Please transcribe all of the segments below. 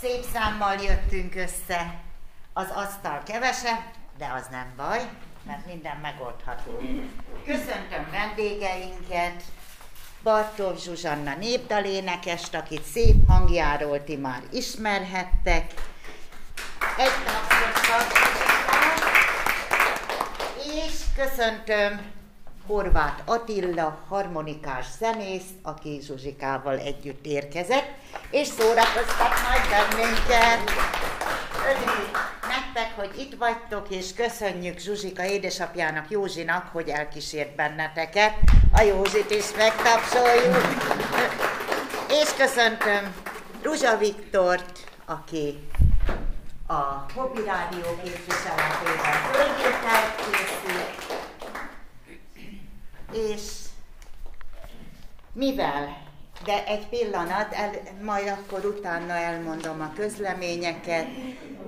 Szép számmal jöttünk össze. Az asztal kevesebb, de az nem baj, mert minden megoldható. Köszöntöm vendégeinket, Bartók Zsuzsanna népdalénekest, akit szép hangjáról ti már ismerhettek. Egy tapsot És köszöntöm Horváth Attila, harmonikás zenész, aki Zsuzsikával együtt érkezett, és szórakoztat majd bennünket. Örülünk nektek, hogy itt vagytok, és köszönjük Zsuzsika édesapjának, Józsinak, hogy elkísért benneteket. A Józsit is megtapsoljuk. és köszöntöm Ruzsa Viktort, aki a Hobby Rádió képviseletében fölvételt készült, és mivel, de egy pillanat, el, majd akkor utána elmondom a közleményeket.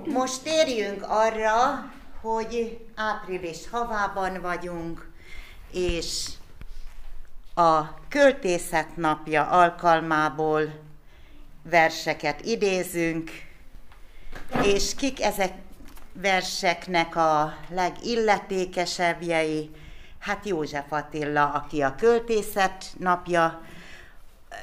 Most térjünk arra, hogy április havában vagyunk, és a költészet napja alkalmából verseket idézünk, és kik ezek verseknek a legilletékesebbjei, Hát József Attila, aki a költészet napja,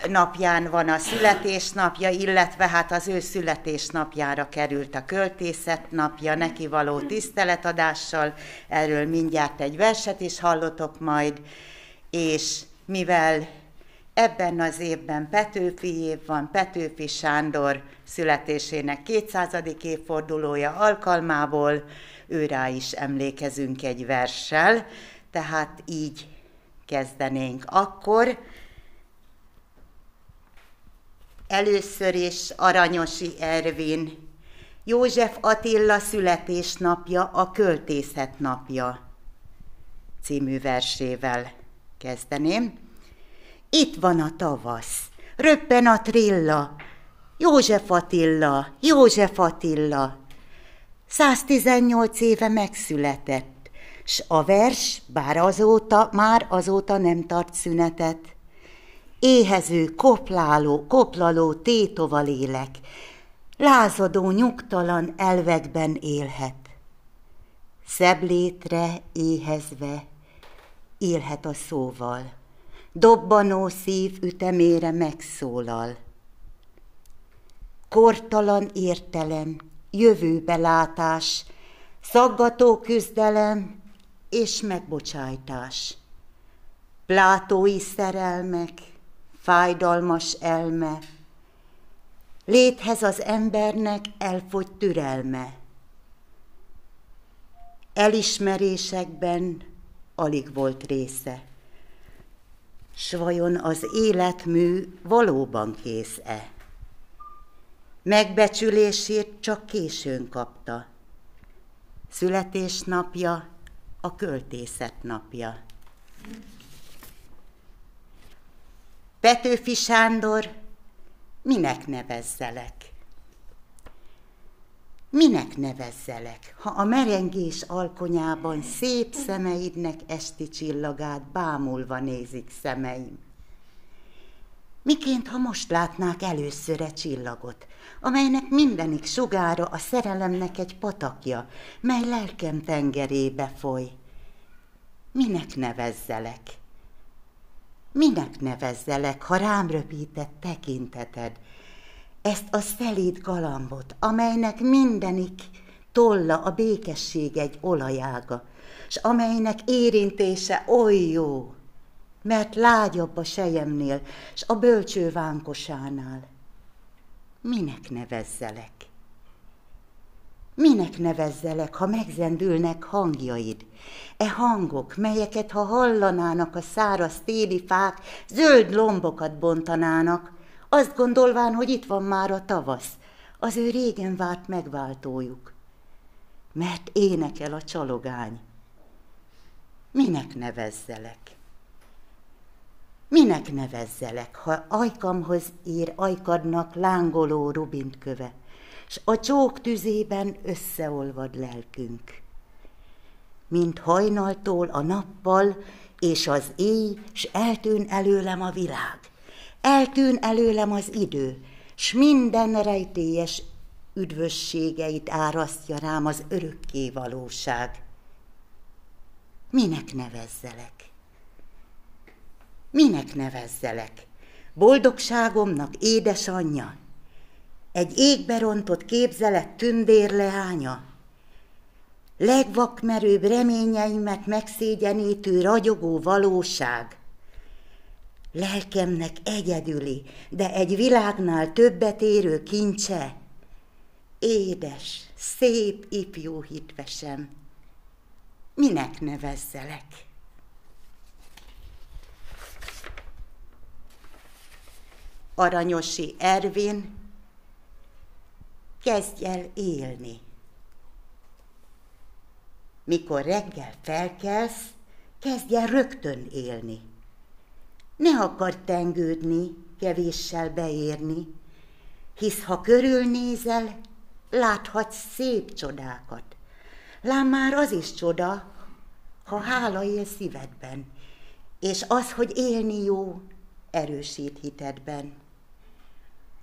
napján van a születésnapja, illetve hát az ő születésnapjára került a költészet napja, neki való tiszteletadással, erről mindjárt egy verset is hallotok majd, és mivel ebben az évben Petőfi év van, Petőfi Sándor születésének 200. évfordulója alkalmából, őrá is emlékezünk egy verssel, tehát így kezdenénk. Akkor először is Aranyosi Ervin, József Attila születésnapja, a költészet napja című versével kezdeném. Itt van a tavasz, röppen a trilla, József Attila, József Attila. 118 éve megszületett, s a vers, bár azóta, már azóta nem tart szünetet. Éhező, kopláló, koplaló tétova lélek, lázadó, nyugtalan elvekben élhet. Szebb létre éhezve élhet a szóval, dobbanó szív ütemére megszólal. Kortalan értelem, jövőbelátás, szaggató küzdelem, és megbocsájtás. Plátói szerelmek, fájdalmas elme, léthez az embernek elfogy türelme. Elismerésekben alig volt része. S vajon az életmű valóban kész-e? Megbecsülését csak későn kapta. Születésnapja a költészet napja. Petőfi Sándor, minek nevezzelek? Minek nevezzelek, ha a merengés alkonyában szép szemeidnek esti csillagát bámulva nézik szemeim? Miként, ha most látnák először egy csillagot, amelynek mindenik sugára a szerelemnek egy patakja, mely lelkem tengerébe foly. Minek nevezzelek? Minek nevezzelek, ha rám röpített tekinteted, ezt a szelíd galambot, amelynek mindenik tolla a békesség egy olajága, s amelynek érintése oly jó, mert lágyabb a sejemnél, s a bölcső vánkosánál. Minek nevezzelek? Minek nevezzelek, ha megzendülnek hangjaid? E hangok, melyeket, ha hallanának a száraz téli fák, zöld lombokat bontanának, azt gondolván, hogy itt van már a tavasz, az ő régen várt megváltójuk. Mert énekel a csalogány. Minek nevezzelek? Minek nevezzelek, ha ajkamhoz ír ajkadnak lángoló rubint köve, s a csók tüzében összeolvad lelkünk. Mint hajnaltól a nappal és az éj, s eltűn előlem a világ, eltűn előlem az idő, s minden rejtélyes üdvösségeit árasztja rám az örökké valóság. Minek nevezzelek? Minek nevezzelek? Boldogságomnak édesanyja? Egy égbe rontott képzelet tündérleánya? Legvakmerőbb reményeimet megszégyenítő ragyogó valóság? Lelkemnek egyedüli, de egy világnál többet érő kincse? Édes, szép ifjú hitvesem, minek nevezzelek? Aranyosi Ervin, kezdj el élni. Mikor reggel felkelsz, kezdj el rögtön élni. Ne akar tengődni, kevéssel beérni, hisz ha körülnézel, láthatsz szép csodákat. Lám már az is csoda, ha hála él szívedben, és az, hogy élni jó, erősít hitedben.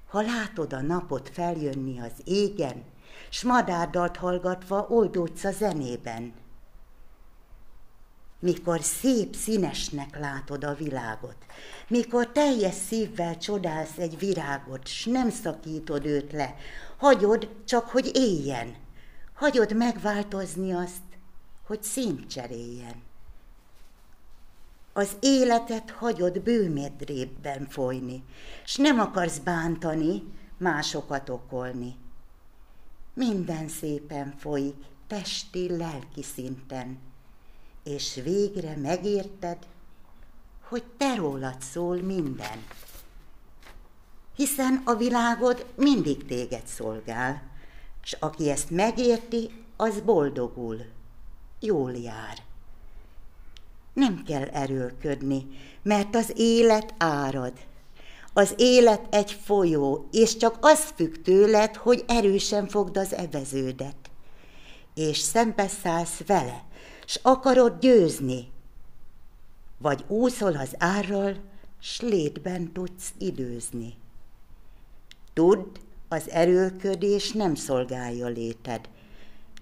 Ha látod a napot feljönni az égen, s madárdalt hallgatva oldódsz a zenében. Mikor szép színesnek látod a világot, mikor teljes szívvel csodálsz egy virágot, s nem szakítod őt le, hagyod csak, hogy éljen, hagyod megváltozni azt, hogy színt cseréljen. Az életet hagyod bőmedrébben folyni, s nem akarsz bántani, másokat okolni. Minden szépen folyik, testi, lelki szinten, és végre megérted, hogy te rólad szól minden. Hiszen a világod mindig téged szolgál, s aki ezt megérti, az boldogul, jól jár. Nem kell erőlködni, mert az élet árad. Az élet egy folyó, és csak az függ tőled, hogy erősen fogd az eveződet. És szembeszállsz vele, s akarod győzni. Vagy úszol az árral, s létben tudsz időzni. Tudd, az erőlködés nem szolgálja léted.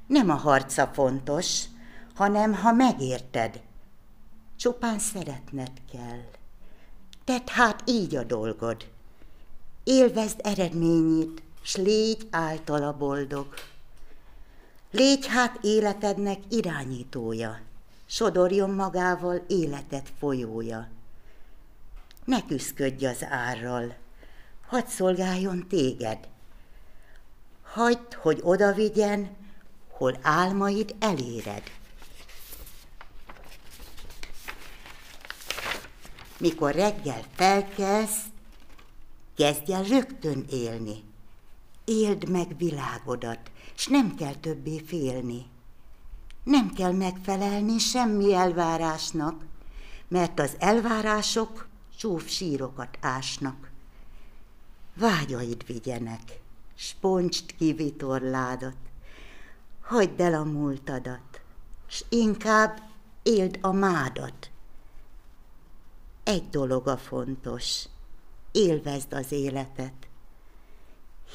Nem a harca fontos, hanem ha megérted. Csupán szeretned kell. Tedd hát így a dolgod. Élvezd eredményét, s légy általa boldog. Légy hát életednek irányítója, sodorjon magával életed folyója. Ne küszködj az árral, hadd szolgáljon téged. Hagyd, hogy oda vigyen, hol álmaid eléred. Mikor reggel felkelsz, kezdj el rögtön élni. Éld meg világodat, s nem kell többé félni. Nem kell megfelelni semmi elvárásnak, mert az elvárások csúf sírokat ásnak. Vágyaid vigyenek, sponcsd ki vitorládat, hagyd el a múltadat, s inkább éld a mádat. Egy dolog a fontos, élvezd az életet.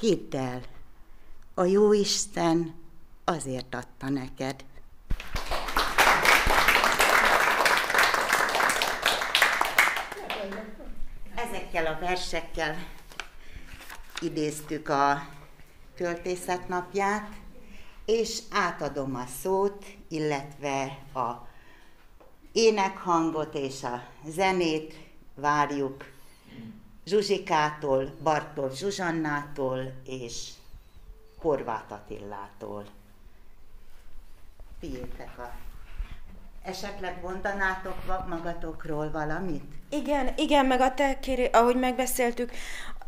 Hidd el, a jó Isten azért adta neked. Ezekkel a versekkel idéztük a költészetnapját, és átadom a szót, illetve a énekhangot és a zenét várjuk Zsuzsikától, Bartol Zsuzsannától és Horváth Attillától. Tiétek a... Esetleg mondanátok magatokról valamit? Igen, igen, meg a te kéri, ahogy megbeszéltük,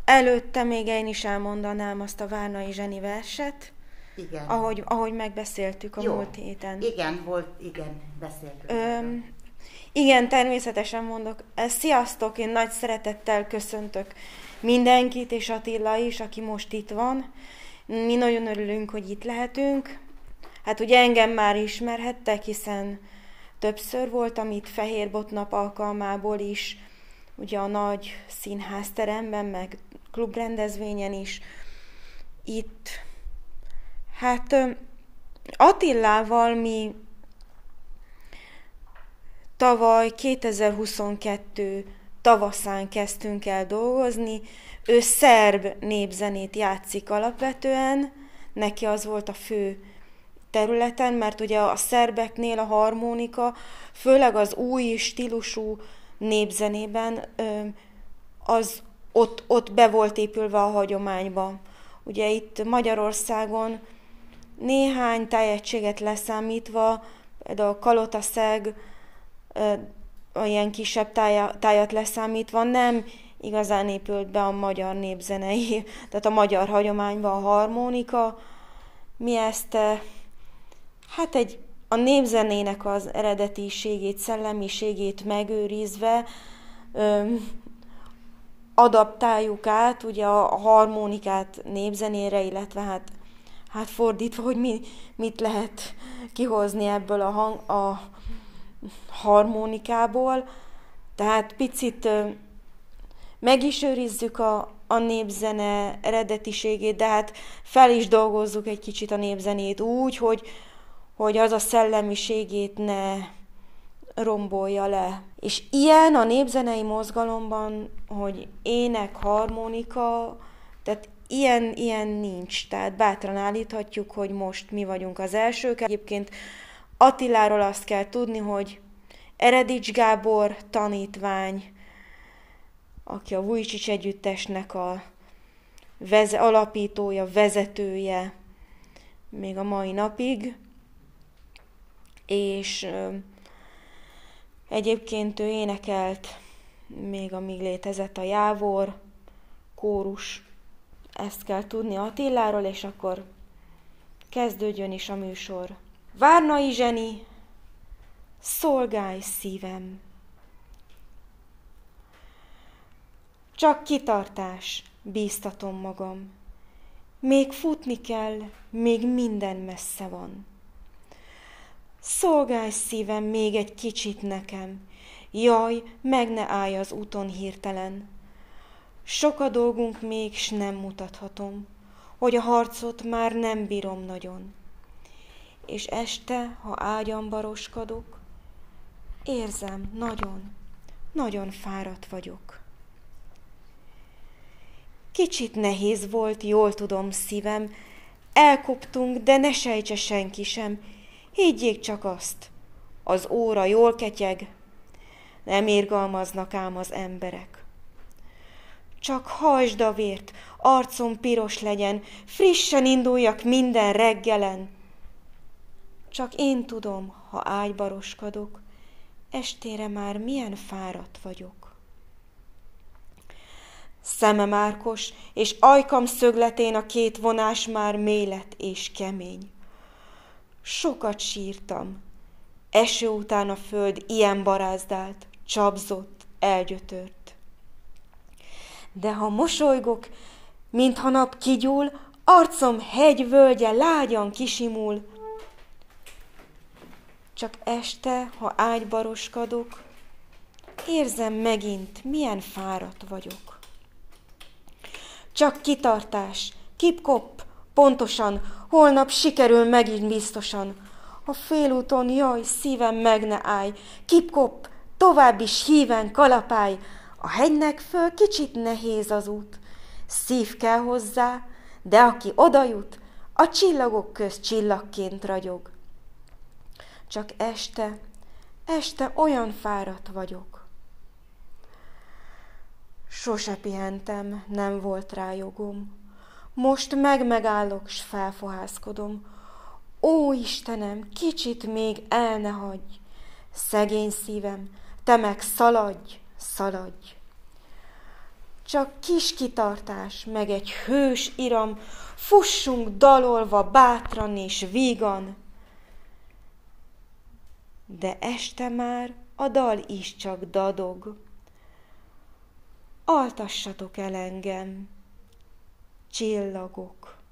előtte még én is elmondanám azt a Várnai Zseni verset, igen. Ahogy, ahogy megbeszéltük a Jó. múlt héten. Igen, volt, igen, beszéltük. Öm, igen, természetesen mondok. Sziasztok, én nagy szeretettel köszöntök mindenkit, és Attila is, aki most itt van. Mi nagyon örülünk, hogy itt lehetünk. Hát ugye engem már ismerhettek, hiszen többször voltam itt Fehér Botnap alkalmából is, ugye a nagy színházteremben, meg klubrendezvényen is. Itt Hát Attillával mi tavaly 2022 tavaszán kezdtünk el dolgozni. Ő szerb népzenét játszik alapvetően, neki az volt a fő területen, mert ugye a szerbeknél a harmonika, főleg az új stílusú népzenében, az ott, ott be volt épülve a hagyományba. Ugye itt Magyarországon néhány tájegységet leszámítva, például kalotaszeg, ilyen kisebb tájat leszámítva nem igazán épült be a magyar népzenei, tehát a magyar hagyományba a harmonika. Mi ezt hát egy a népzenének az eredetiségét, szellemiségét megőrizve adaptáljuk át ugye a harmonikát népzenére, illetve hát, hát fordítva, hogy mi, mit lehet kihozni ebből a, hang, a harmonikából. Tehát picit meg is őrizzük a, a népzene eredetiségét, de hát fel is dolgozzuk egy kicsit a népzenét úgy, hogy, hogy az a szellemiségét ne rombolja le. És ilyen a népzenei mozgalomban, hogy ének, harmonika, tehát ilyen, ilyen nincs. Tehát bátran állíthatjuk, hogy most mi vagyunk az elsők. Egyébként Attiláról azt kell tudni, hogy Eredics Gábor tanítvány, aki a Vujcsics együttesnek a veze, alapítója, vezetője még a mai napig, és egyébként ő énekelt még amíg létezett a Jávor, kórus, ezt kell tudni Attiláról, és akkor kezdődjön is a műsor. Várnai zseni, szolgálj szívem! Csak kitartás, bíztatom magam. Még futni kell, még minden messze van. Szolgálj szívem még egy kicsit nekem, jaj, meg ne állj az úton hirtelen. Sok a dolgunk még, s nem mutathatom, hogy a harcot már nem bírom nagyon. És este, ha ágyan baroskodok, érzem, nagyon, nagyon fáradt vagyok. Kicsit nehéz volt, jól tudom szívem, elkoptunk, de ne sejtse senki sem, Higgyék csak azt, az óra jól ketyeg, nem érgalmaznak ám az emberek. Csak hajsd a vért, arcom piros legyen, frissen induljak minden reggelen. Csak én tudom, ha ágybaroskodok, estére már milyen fáradt vagyok. Szemem árkos, és ajkam szögletén a két vonás már mélet és kemény. Sokat sírtam. Eső után a föld ilyen barázdált, csapzott, elgyötört. De ha mosolygok, mintha nap kigyúl, arcom hegy völgye lágyan kisimul. Csak este, ha ágybaroskodok, érzem megint, milyen fáradt vagyok. Csak kitartás, kipkop, pontosan, Holnap sikerül megint biztosan. A félúton, jaj, szívem meg ne állj, kipkop, tovább is híven kalapály. A hegynek föl kicsit nehéz az út, szív kell hozzá, de aki oda jut, a csillagok köz csillagként ragyog. Csak este, este olyan fáradt vagyok. Sose pihentem, nem volt rá jogom. Most meg-megállok, s felfohászkodom. Ó, Istenem, kicsit még el ne hagyj, szegény szívem, te meg szaladj, szaladj. Csak kis kitartás, meg egy hős iram, fussunk dalolva bátran és vígan. De este már a dal is csak dadog. Altassatok el engem, csillagok.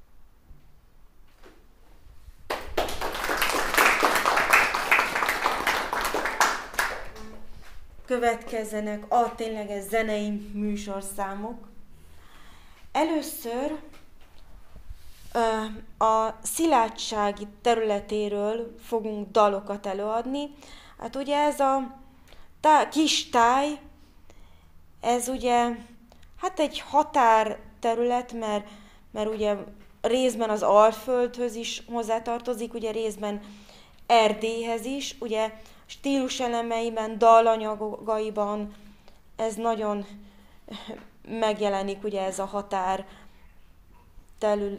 Következzenek a tényleges zenei műsorszámok. Először a szilárdsági területéről fogunk dalokat előadni. Hát ugye ez a tá- kis táj, ez ugye hát egy határ terület, mert, mert ugye részben az Alföldhöz is hozzátartozik, ugye részben Erdélyhez is, ugye stílus elemeiben, dalanyagaiban ez nagyon megjelenik ugye ez a határ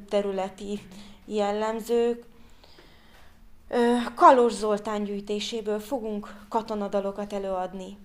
területi jellemzők. Kalos Zoltán gyűjtéséből fogunk katonadalokat előadni.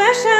És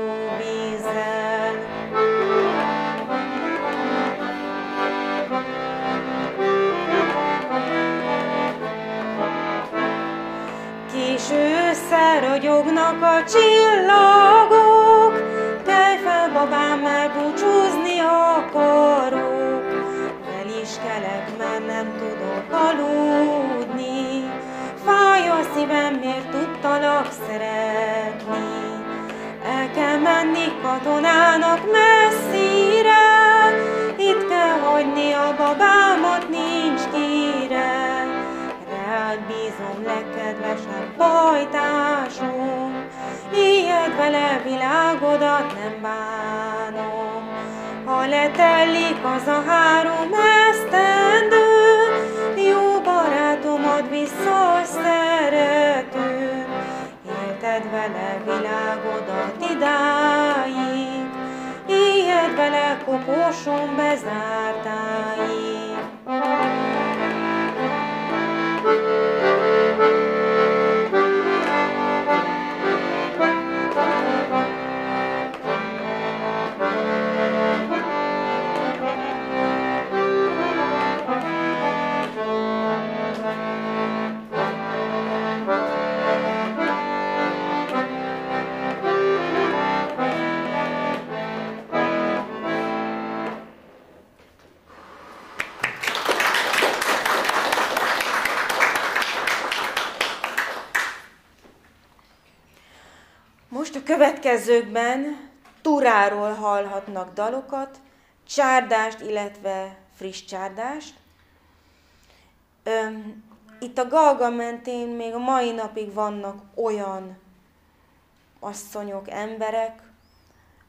csillagok, Kelj fel, babám, mert búcsúzni akarok. El is kelek, mert nem tudok aludni. Fáj a szívem, miért tudtalak szeretni. El kell menni katonának messzire, itt kell hagyni a babámat, Bízom, legkedvesebb bajtásom, Ilyet vele világodat nem bánom. Ha letellik az a három esztendő, jó barátomat vissza szerető. Élted vele világodat idáig, Ilyet vele koposon bezártáig. Következőkben Turáról hallhatnak dalokat, csárdást, illetve friss csárdást. Itt a Galga mentén még a mai napig vannak olyan asszonyok, emberek,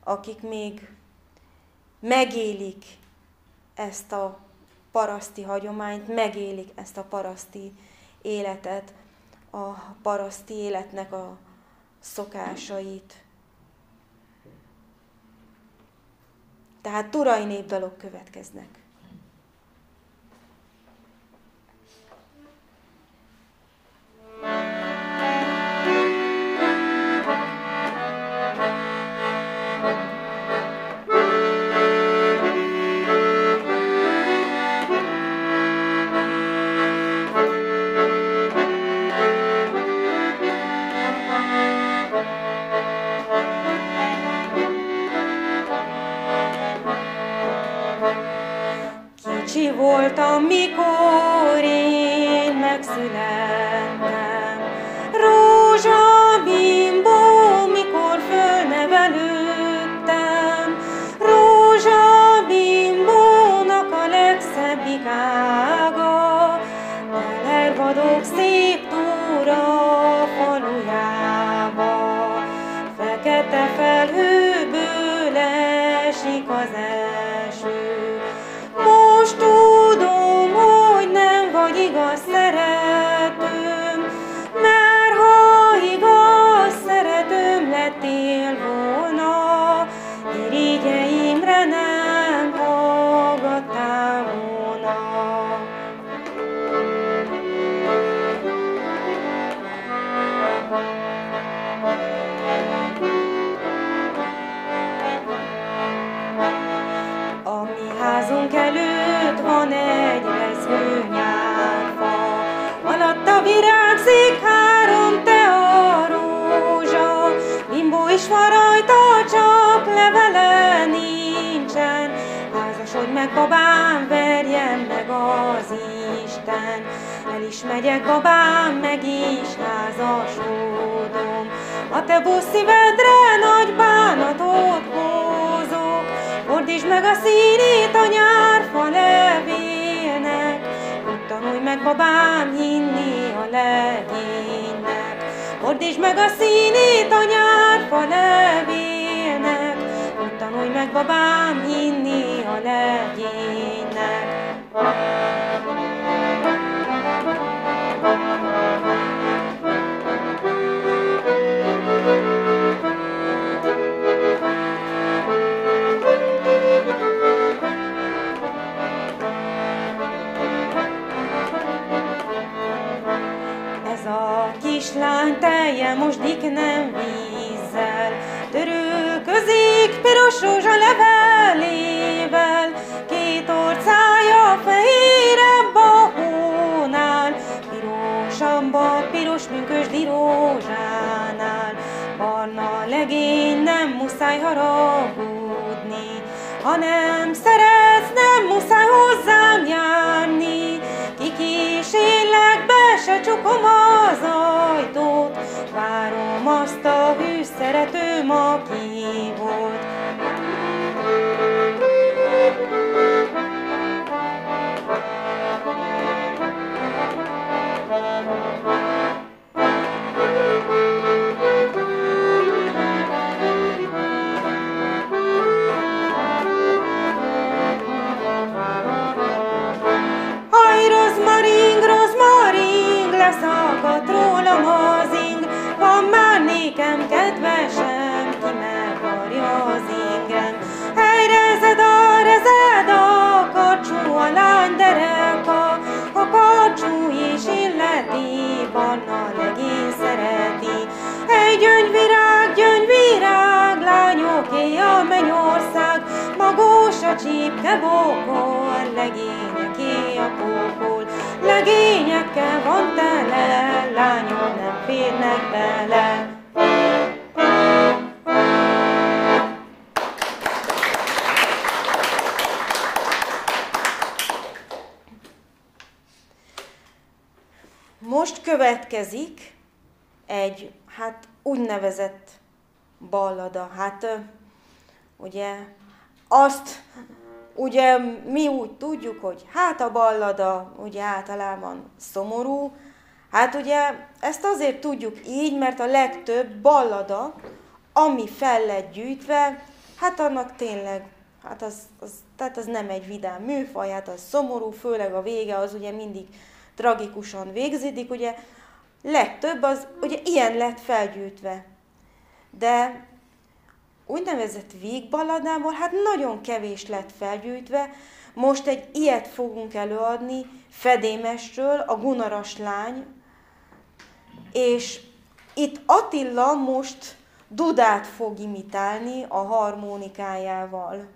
akik még megélik ezt a paraszti hagyományt, megélik ezt a paraszti életet, a paraszti életnek a szokásait. Tehát turai népdalok következnek. Házunk előtt van egy rezgő nyárfa, alatta virágzik három tea rózsa, bimbó is van rajta, csak levele nincsen. Házasodj meg, babám, verjen meg az Isten. El is megyek, babám, meg is házasodom. A te busz szívedre nagy bánatot Fordítsd meg a színét a nyárfa levélnek, Úgy tanulj meg, babám, hinni a legénynek. Fordítsd meg a színét a nyárfa levélnek, Úgy tanulj meg, babám, hinni a legénynek. Mosdik nem vízzel, törőközik piros rózsa levelével, két orcája fehérebb a hónál, pirosabb piros münkös rózsánál. Barna legény nem muszáj haragudni, ha nem szeretsz, nem muszáj hozzám járni. Kikísérlek, be se csukom az várom azt a hű szeretőm, aki a csípke bókol, legényeké a kókol legényekkel van tele, lányok nem férnek bele. Most következik egy, hát úgynevezett ballada. Hát ugye azt ugye mi úgy tudjuk, hogy hát a ballada ugye általában szomorú, hát ugye ezt azért tudjuk így, mert a legtöbb ballada, ami fel lett gyűjtve, hát annak tényleg, hát az, az, tehát az nem egy vidám műfaj, hát az szomorú, főleg a vége az ugye mindig tragikusan végződik, ugye legtöbb az ugye ilyen lett felgyűjtve. De úgynevezett végballadából hát nagyon kevés lett felgyűjtve. Most egy ilyet fogunk előadni Fedémesről, a Gunaras lány, és itt Attila most Dudát fog imitálni a harmonikájával.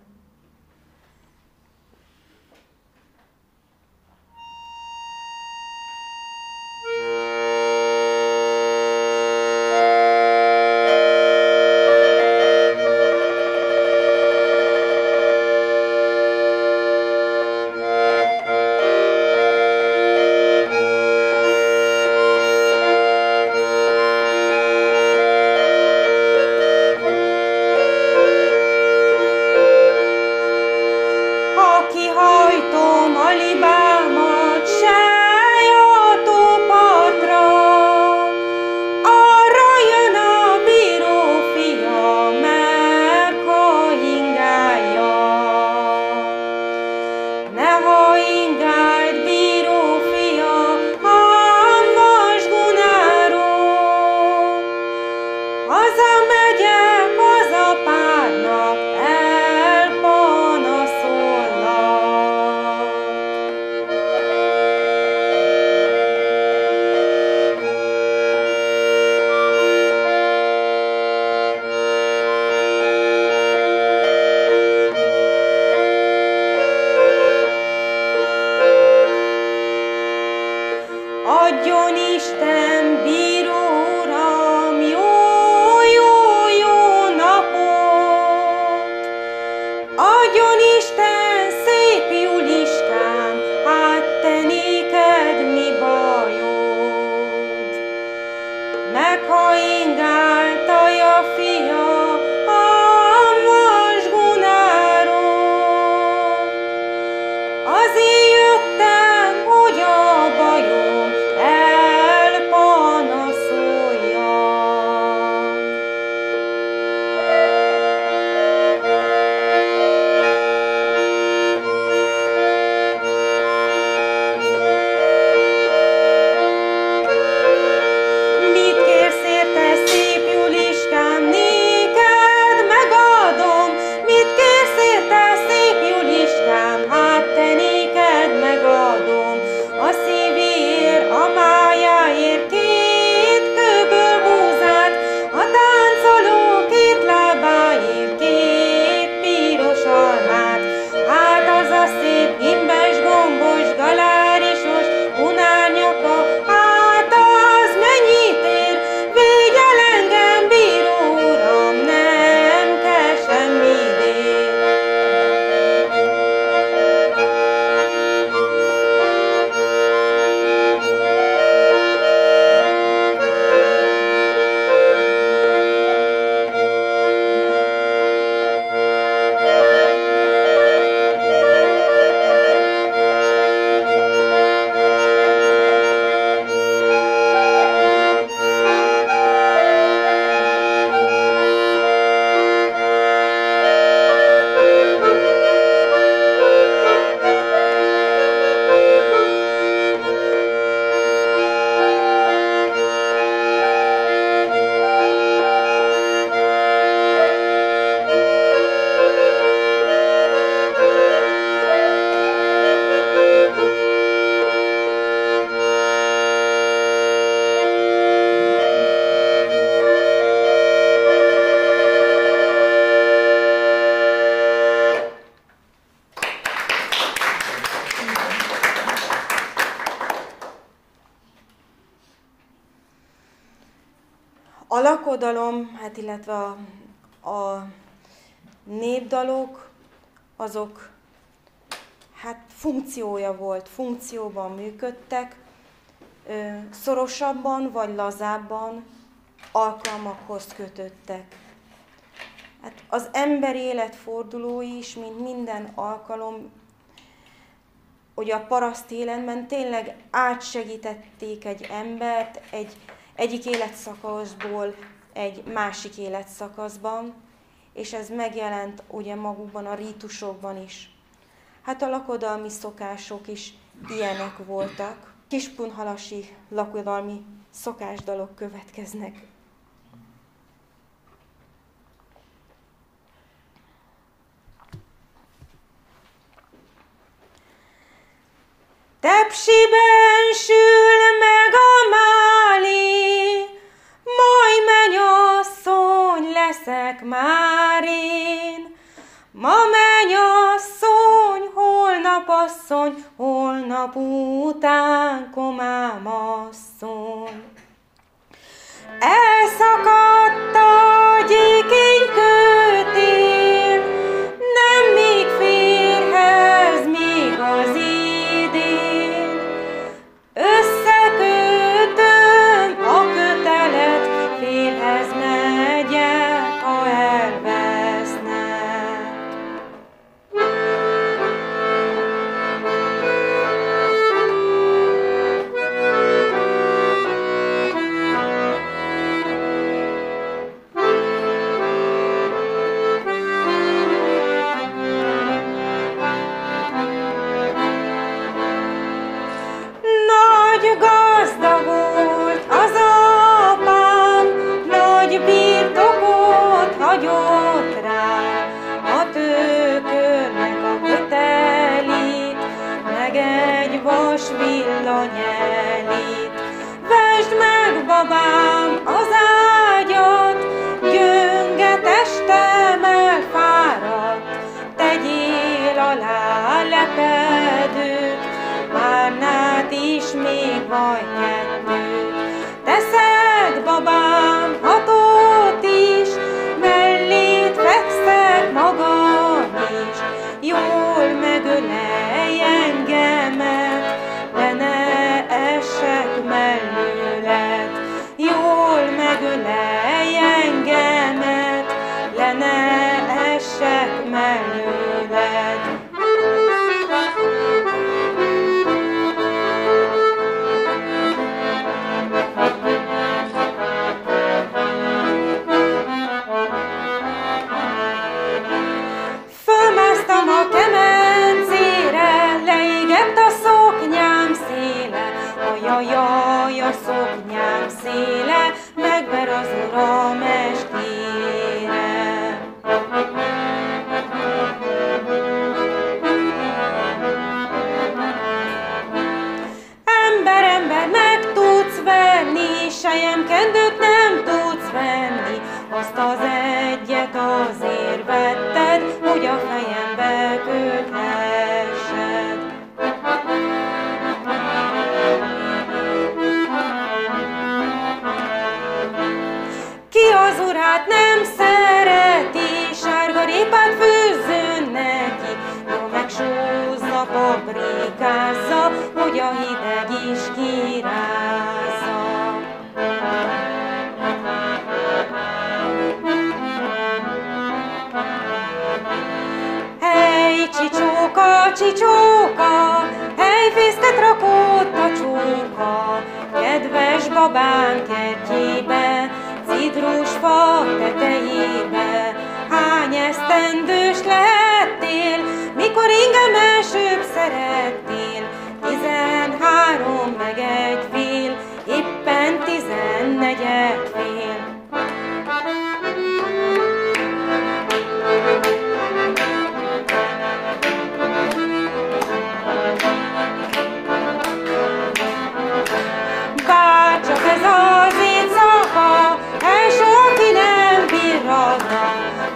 A lakodalom, hát illetve a, a népdalok, azok hát funkciója volt, funkcióban működtek, szorosabban vagy lazábban alkalmakhoz kötöttek. Hát az ember életfordulói is, mint minden alkalom, hogy a paraszt életben tényleg átsegítették egy embert egy egyik életszakaszból egy másik életszakaszban, és ez megjelent ugye magukban a rítusokban is. Hát a lakodalmi szokások is ilyenek voltak. Kispunhalasi lakodalmi szokásdalok következnek. Tepsiben sül meg a máli, leszek már én. Ma mennyasszony, holnap asszony, holnap után komám asszony. Elszakadt a gyékény ez az éjszaka, el senki nem bírhatna.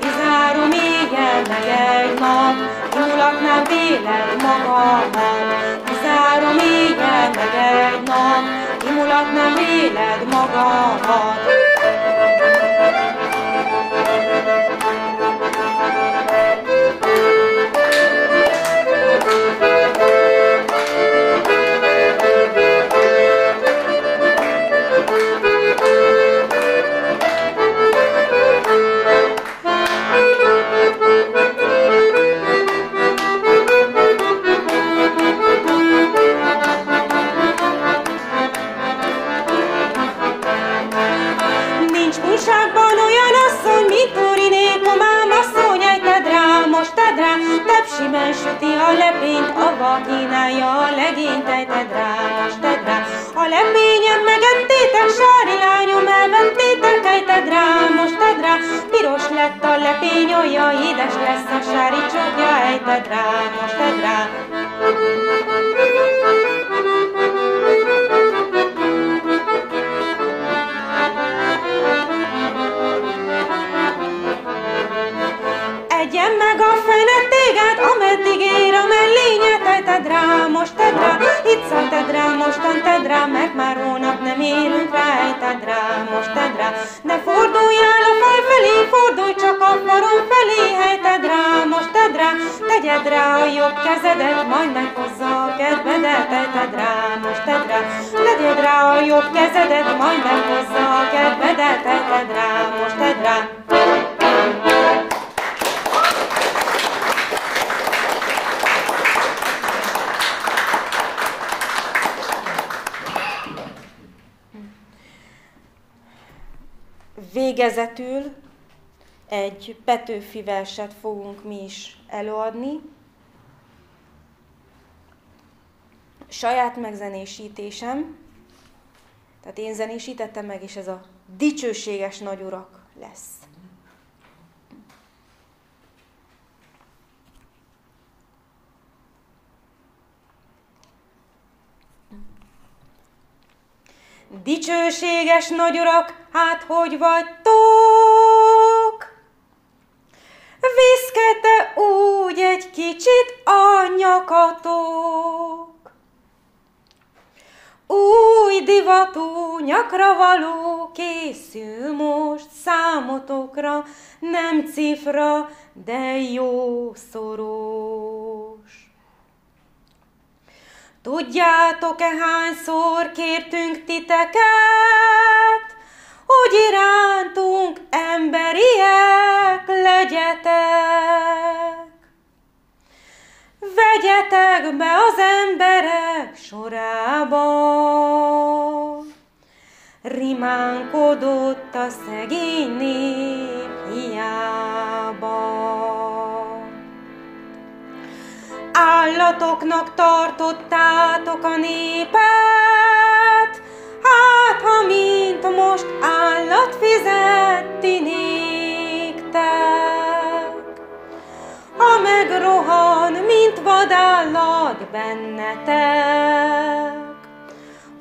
Tizárom éjjel meg egy nap, nyulatnám véled magamat. Tizárom éjjel meg egy nap, imulatnám véled magamat. Legényt, ejted rá, most tedd rá. A lepényem megettétek, sári lányom, elvettétek, ejted rá, most tedd. Piros lett a lepény, olyan édes lesz a sári csokja, ejted rá, most tedd rá. Egyen meg a fene téged, ameddig ér a mellényet, ejted rá, most tedd itt tedd rá, mostan tedd rá, meg már hónap nem érünk rá, ejted rá, most tedd rá. Ne forduljál a fal felé, fordulj csak a farom felé, ejted rá, most tedd rá, tegyed rá a jobb kezedet, majd meghozza a kedvedet, ejted rá, most tedd rá. Tegyed rá a jobb kezedet, majd meghozza a kedvedet, ejted rá, most tedd rá. Végezetül egy Petőfi verset fogunk mi is előadni. Saját megzenésítésem, tehát én zenésítettem meg, és ez a dicsőséges nagyurak lesz. Dicsőséges nagyurak, hát hogy vagytok? Viszkete úgy egy kicsit a nyakatok. Új divatú nyakra való készül most számotokra, nem cifra, de jó szorós. Tudjátok-e hányszor kértünk titeket, hogy irántunk emberiek legyetek? Vegyetek be az emberek sorába, rimánkodott a szegény nép hiába állatoknak tartottátok a népet, hát ha mint most állat fizetti néktek. Ha megrohan, mint vadállat bennetek,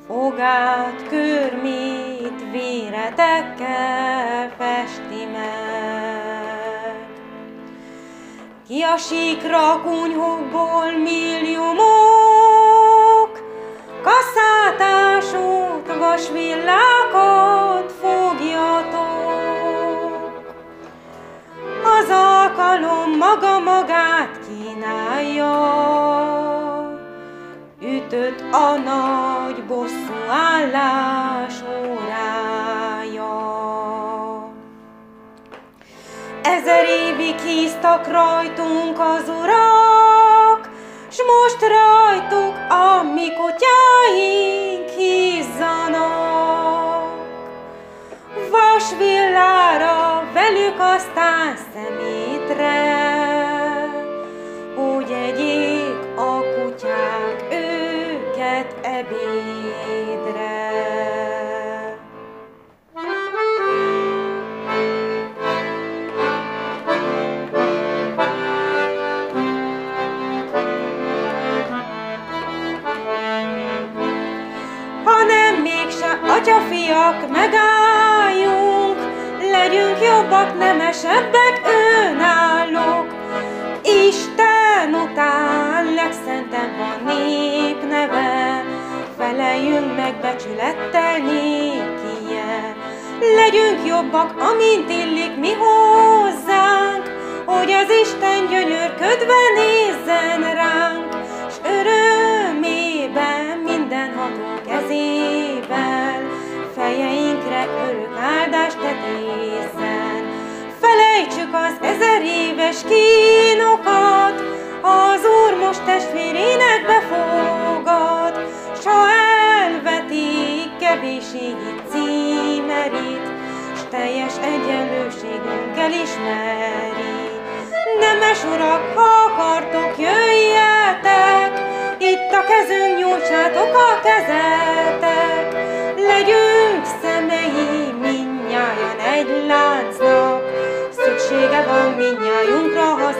fogát körmét véretekkel festi Ki a síkra kunyhókból milliómok, kaszátásút, vasvillákat fogjatok. Az alkalom maga magát kínálja, ütött a nagy bosszú állás évig híztak rajtunk az urak, S most rajtuk a mi kutyáink hízzanak. Vasvillára velük aztán szemétre, atyafiak, megálljunk, legyünk jobbak, nemesebbek, önállók. Isten után legszentebb a nép neve, feleljünk meg becsülettel nékie. Legyünk jobbak, amint illik mi hozzánk, hogy az Isten gyönyörködve nézzen ránk, összes kínokat, az Úr most testvérének befogad, s ha elvetik kevésség címerét, s teljes egyenlőségünk elismeri. Nemes urak, ha akartok, jöjjetek, itt a kezünk nyújtsátok a kezetek, miña y un crojo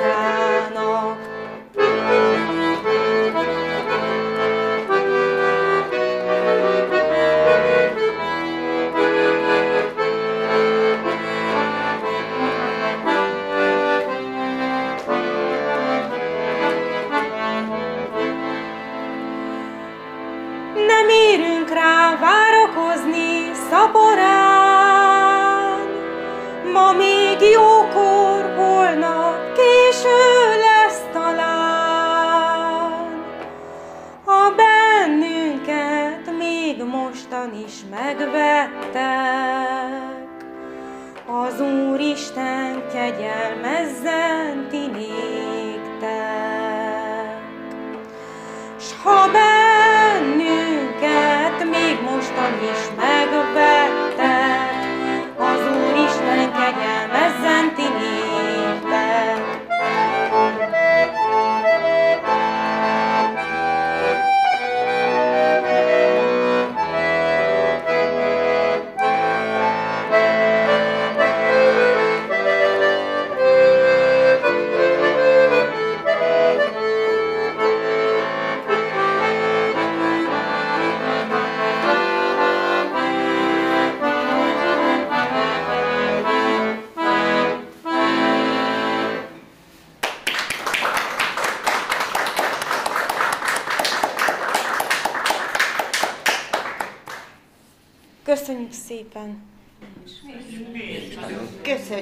megvettek, az Úristen kegyelmezzen ti néktek. S ha bennünket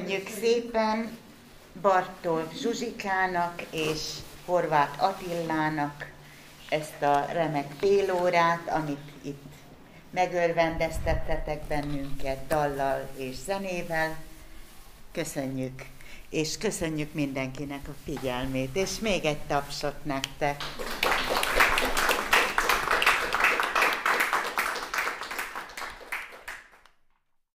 Köszönjük szépen Bartol Zsuzsikának és Horváth Attilának ezt a remek félórát, amit itt megörvendeztettetek bennünket dallal és zenével. Köszönjük, és köszönjük mindenkinek a figyelmét, és még egy tapsot nektek.